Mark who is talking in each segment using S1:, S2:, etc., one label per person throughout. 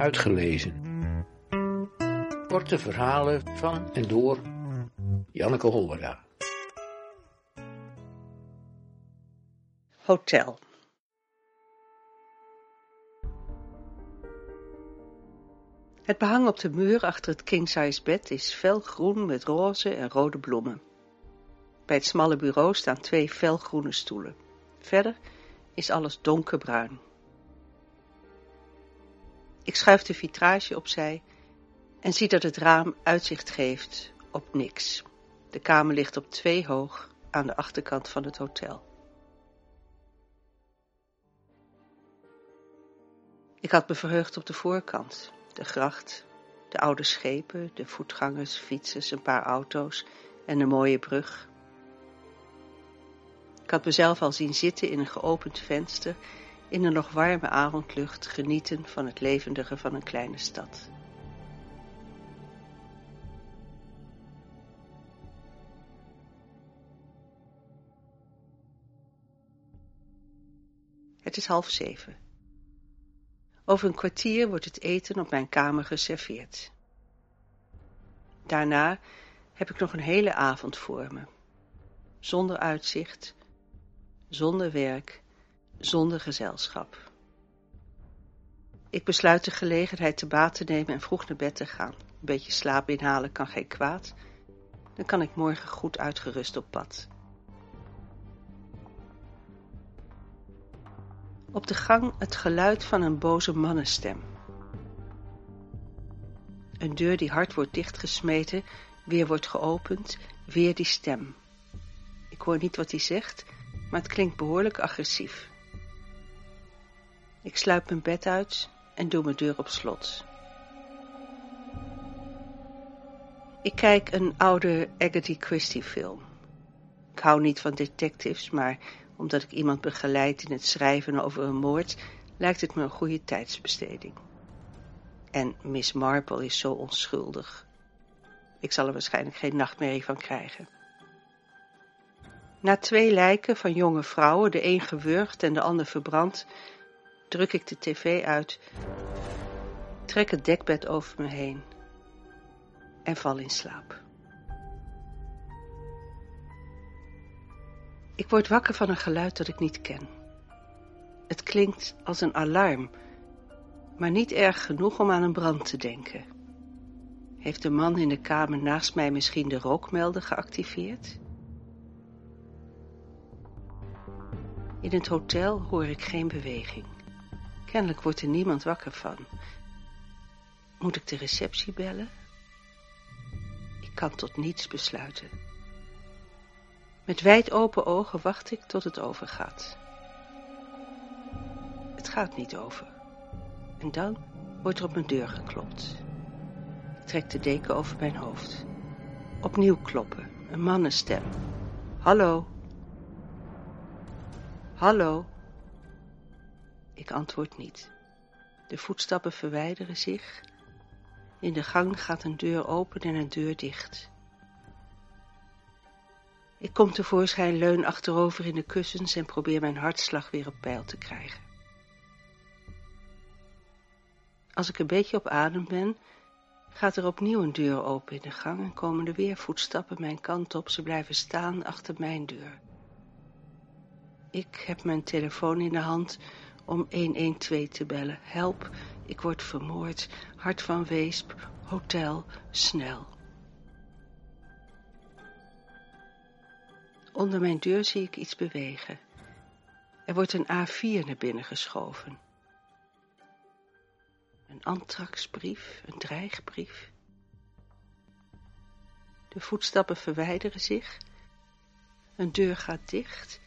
S1: uitgelezen. Korte verhalen van en door Janneke Hollera.
S2: Hotel. Het behang op de muur achter het king-size bed is felgroen met roze en rode bloemen. Bij het smalle bureau staan twee felgroene stoelen. Verder is alles donkerbruin. Ik schuif de vitrage opzij en zie dat het raam uitzicht geeft op niks. De kamer ligt op twee hoog aan de achterkant van het hotel. Ik had me verheugd op de voorkant, de gracht, de oude schepen, de voetgangers, fietsers, een paar auto's en de mooie brug. Ik had mezelf al zien zitten in een geopend venster, in de nog warme avondlucht, genieten van het levendige van een kleine stad. Het is half zeven. Over een kwartier wordt het eten op mijn kamer geserveerd. Daarna heb ik nog een hele avond voor me. Zonder uitzicht, zonder werk, zonder gezelschap. Ik besluit de gelegenheid te baat te nemen en vroeg naar bed te gaan. Een beetje slaap inhalen kan geen kwaad. Dan kan ik morgen goed uitgerust op pad. Op de gang het geluid van een boze mannenstem. Een deur die hard wordt dichtgesmeten, weer wordt geopend, weer die stem. Ik hoor niet wat hij zegt, maar het klinkt behoorlijk agressief. Ik sluip mijn bed uit en doe mijn deur op slot. Ik kijk een oude Agatha Christie film. Ik hou niet van detectives, maar omdat ik iemand begeleid in het schrijven over een moord, lijkt het me een goede tijdsbesteding. En Miss Marple is zo onschuldig. Ik zal er waarschijnlijk geen nachtmerrie van krijgen. Na twee lijken van jonge vrouwen, de een gewurgd en de ander verbrand, druk ik de tv uit, trek het dekbed over me heen en val in slaap. Ik word wakker van een geluid dat ik niet ken. Het klinkt als een alarm, maar niet erg genoeg om aan een brand te denken. Heeft de man in de kamer naast mij misschien de rookmelder geactiveerd? In het hotel hoor ik geen beweging. Kennelijk wordt er niemand wakker van. Moet ik de receptie bellen? Ik kan tot niets besluiten. Met wijd open ogen wacht ik tot het overgaat. Het gaat niet over. En dan wordt er op mijn deur geklopt. Ik trek de deken over mijn hoofd. Opnieuw kloppen, een mannenstem. Hallo. Hallo. Ik antwoord niet. De voetstappen verwijderen zich. In de gang gaat een deur open en een deur dicht. Ik kom tevoorschijn, leun achterover in de kussens en probeer mijn hartslag weer op peil te krijgen. Als ik een beetje op adem ben, gaat er opnieuw een deur open in de gang en komen er weer voetstappen mijn kant op. Ze blijven staan achter mijn deur. Ik heb mijn telefoon in de hand om 112 te bellen. Help, ik word vermoord. Hart van Weesp, hotel, snel. Onder mijn deur zie ik iets bewegen. Er wordt een A4 naar binnen geschoven. Een antraxbrief, een dreigbrief. De voetstappen verwijderen zich. Een deur gaat dicht.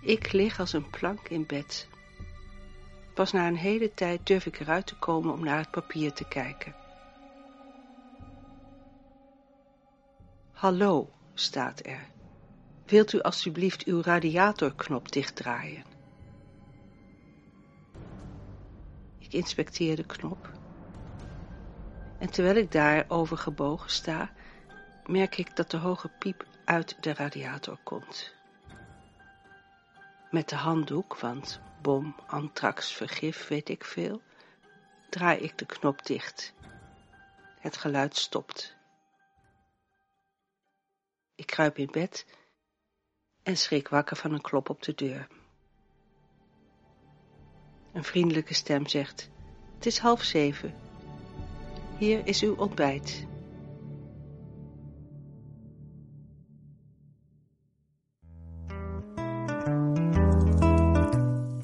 S2: Ik lig als een plank in bed. Pas na een hele tijd durf ik eruit te komen om naar het papier te kijken. Hallo, staat er. Wilt u alstublieft uw radiatorknop dichtdraaien? Ik inspecteer de knop. En terwijl ik daarover gebogen sta, merk ik dat de hoge piep uit de radiator komt. Met de handdoek, want bom, antrax, vergif, weet ik veel, draai ik de knop dicht. Het geluid stopt. Ik kruip in bed en schrik wakker van een klop op de deur. Een vriendelijke stem zegt, het is half zeven. Hier is uw ontbijt.